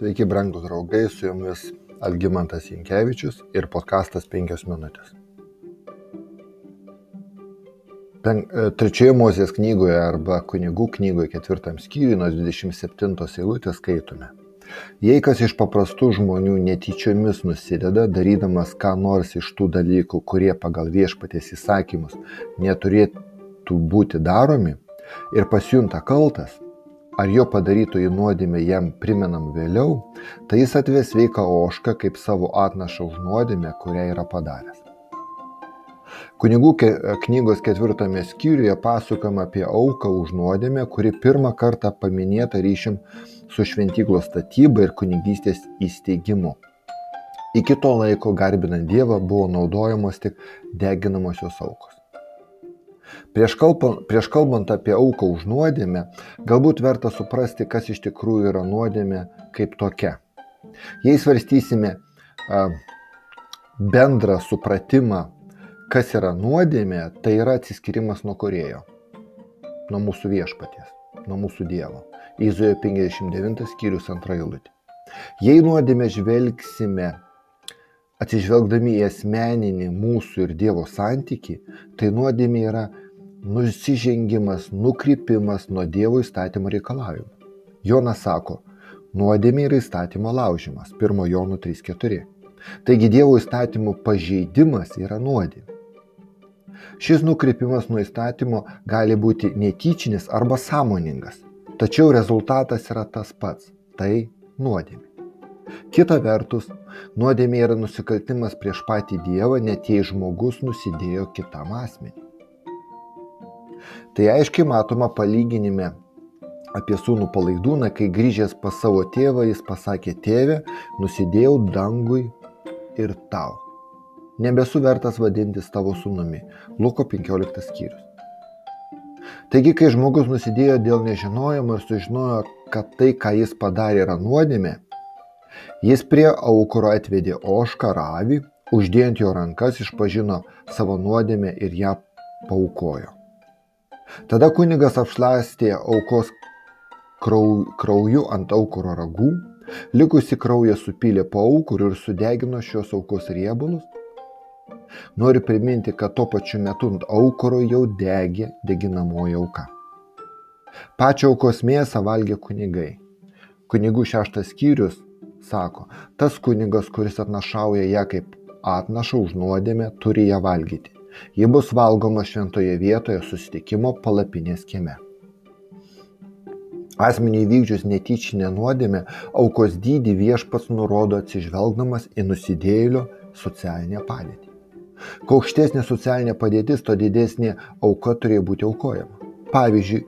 Sveiki, brangūs draugai, su jumis Algymantas Jankievičius ir podkastas 5 minutės. E, trečioje Mozės knygoje arba kunigų knygoje ketvirtam skyriui nuo 27 eilutės skaitome. Jei kas iš paprastų žmonių netyčiomis nusideda, darydamas ką nors iš tų dalykų, kurie pagal viešpatės įsakymus neturėtų būti daromi, ir pasijunta kaltas, ar jo padarytoji nuodėmė jam primenam vėliau, tai jis atves sveiką ošką kaip savo atnašą už nuodėmę, kurią yra padaręs. Kunigų knygos ketvirtame skyriuje pasakoma apie auką už nuodėmę, kuri pirmą kartą paminėta ryšim su šventyklos statyba ir kunigystės įsteigimu. Iki to laiko garbinant Dievą buvo naudojamos tik deginamosios aukos. Prieš kalbant, prieš kalbant apie auką už nuodėmę, galbūt verta suprasti, kas iš tikrųjų yra nuodėmė kaip tokia. Jei svarstysime a, bendrą supratimą, kas yra nuodėmė, tai yra atsiskirimas nuo kurėjo, nuo mūsų viešpaties, nuo mūsų Dievo. Įzojo 59 skyrius antra eilutė. Jei nuodėmę žvelgsime atsižvelgdami į asmeninį mūsų ir Dievo santyki, tai nuodėmė yra nusižengimas, nukrypimas nuo Dievo įstatymo reikalavimų. Jonas sako, nuodėmė yra įstatymo laužimas, 1 Jonų 3.4. Taigi Dievo įstatymų pažeidimas yra nuodėmė. Šis nukrypimas nuo įstatymo gali būti netyčinis arba sąmoningas, tačiau rezultatas yra tas pats - tai nuodėmė. Kita vertus, nuodėmė yra nusikaltimas prieš patį Dievą, net jei žmogus nusidėjo kitam asmeniui. Tai aiškiai matoma palyginime apie sūnų palaidūną, kai grįžęs pas savo tėvą jis pasakė tėvė, nusidėjau dangui ir tau. Nebesu vertas vadintis tavo sūnumi. Luko 15 skyrius. Taigi, kai žmogus nusidėjo dėl nežinojimo ir sužinojo, kad tai, ką jis padarė, yra nuodėmė, Jis prie aukuro atvedė ožką ravį, uždėjant jo rankas išpažino savo nuodėmę ir ją paukojo. Tada kunigas apšlastė aukos krauju ant aukuro ragų, likusi kraują supylė po aukuru ir sudegino šios aukos riebalus. Noriu priminti, kad tuo pačiu metu ant aukuro jau degė deginamoji auka. Pačią aukos mėsą valgė kunigai. Kunigų šeštas skyrius sako, tas kunigas, kuris atnašauja ją kaip atnašą už nuodėmę, turi ją valgyti. Ji bus valgoma šventoje vietoje susitikimo palapinės kieme. Asmeniai vykdžius netyčinę nuodėmę, aukos dydį viešpats nurodo atsižvelgdamas į nusidėjėlio socialinę padėtį. Kuo aukštesnė socialinė padėtis, to didesnė auka turėjo būti aukojama. Pavyzdžiui,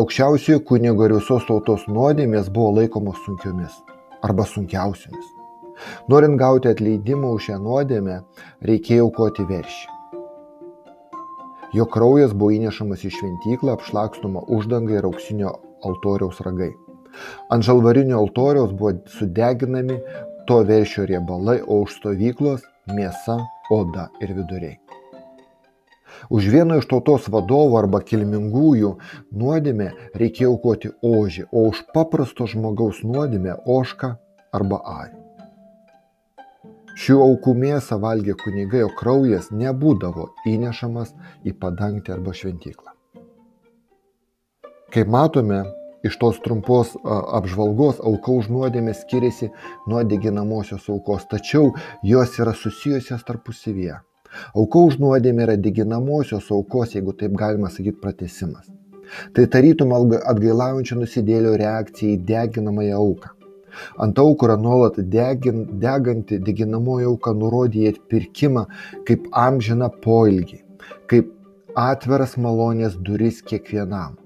aukščiausiojo kunigo ir visos tautos nuodėmės buvo laikomos sunkiomis arba sunkiausiomis. Norint gauti atleidimą už šią nuodėmę, reikėjo aukoti veršį. Jo kraujas buvo įnešamas į šventyklą, apšlakstoma uždanga ir auksinio altoriaus ragai. Ant žalvarinio altoriaus buvo sudeginami to veršio riebalai, o už stovyklos mėsa, oda ir viduriai. Už vieno iš tautos vadovų arba kilmingųjų nuodėmę reikėjo aukoti ožį, o už paprasto žmogaus nuodėmę ošką arba arį. Šių aukų mėsą valgė kunigai, o kraujas nebūdavo įnešamas į padangtę arba šventyklą. Kaip matome, iš tos trumpos apžvalgos auka už nuodėmę skiriasi nuo deginamosios aukos, tačiau jos yra susijusios tarpusavyje. Auka už nuodėmę yra deginamosios aukos, jeigu taip galima sakyti, pratesimas. Tai tarytum atgailaujančio nusidėlio reakcija į deginamąją auką. Ant aukuro nuolat degin, deganti deginamoji auka nurodė į atpirkimą kaip amžiną poilgį, kaip atveras malonės duris kiekvienam.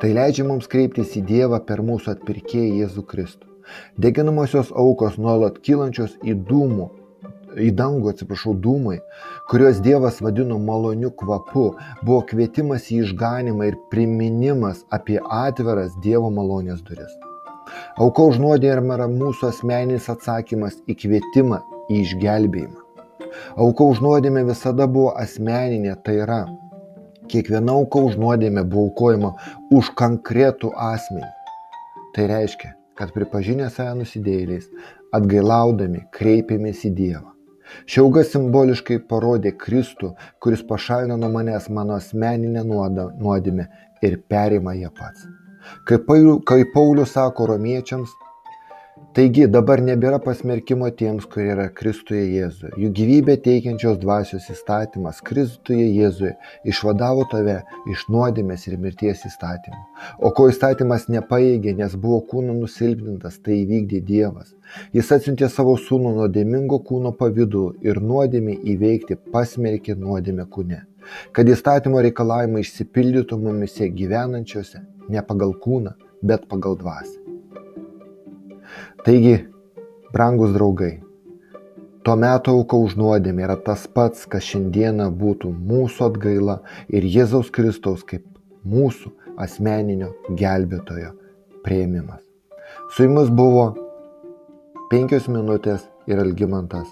Tai leidžia mums kreiptis į Dievą per mūsų atpirkėją Jėzų Kristų. Deginamosios aukos nuolat kylančios į dūmų į dangų, atsiprašau, dūmai, kuriuos Dievas vadino maloniu kvapu, buvo kvietimas į išganimą ir priminimas apie atveras Dievo malonės duris. Auka už nuodėmę yra mūsų asmeninis atsakymas į kvietimą į išgelbėjimą. Auka už nuodėmę visada buvo asmeninė, tai yra, kiekviena auka už nuodėmę buvo aukojama už konkretų asmenį. Tai reiškia, kad pripažinę save nusidėjėliais, atgailaudami kreipėmės į Dievą. Ši auga simboliškai parodė Kristų, kuris pašalino nuo manęs mano asmeninę nuodėmę ir perima ją pats. Kaip Paulius sako romiečiams, taigi dabar nebėra pasmerkimo tiems kurie yra kristuje jėzuje. Juk gyvybę teikiančios dvasios įstatymas kristuje jėzuje išvadavo tave iš nuodėmės ir mirties įstatymų o ko įstatymas nepajėgė nes buvo kūno nusilpnintas tai įvykdė dievas. Jis atsiuntė savo sūnų nuodėmingo kūno pavidalu ir nuodėmei įveikti pasmerkė nuodėmę kūne. Kad įstatymo reikalavimai išsipildytų mumyse gyvenančiuose ne pagal kūną bet pagal dvasią Taigi, brangus draugai, tuo metu auka už nuodėmę yra tas pats, kas šiandieną būtų mūsų atgaila ir Jėzaus Kristaus kaip mūsų asmeninio gelbėtojo prieimimas. Su jumis buvo penkios minutės ir Algymantas.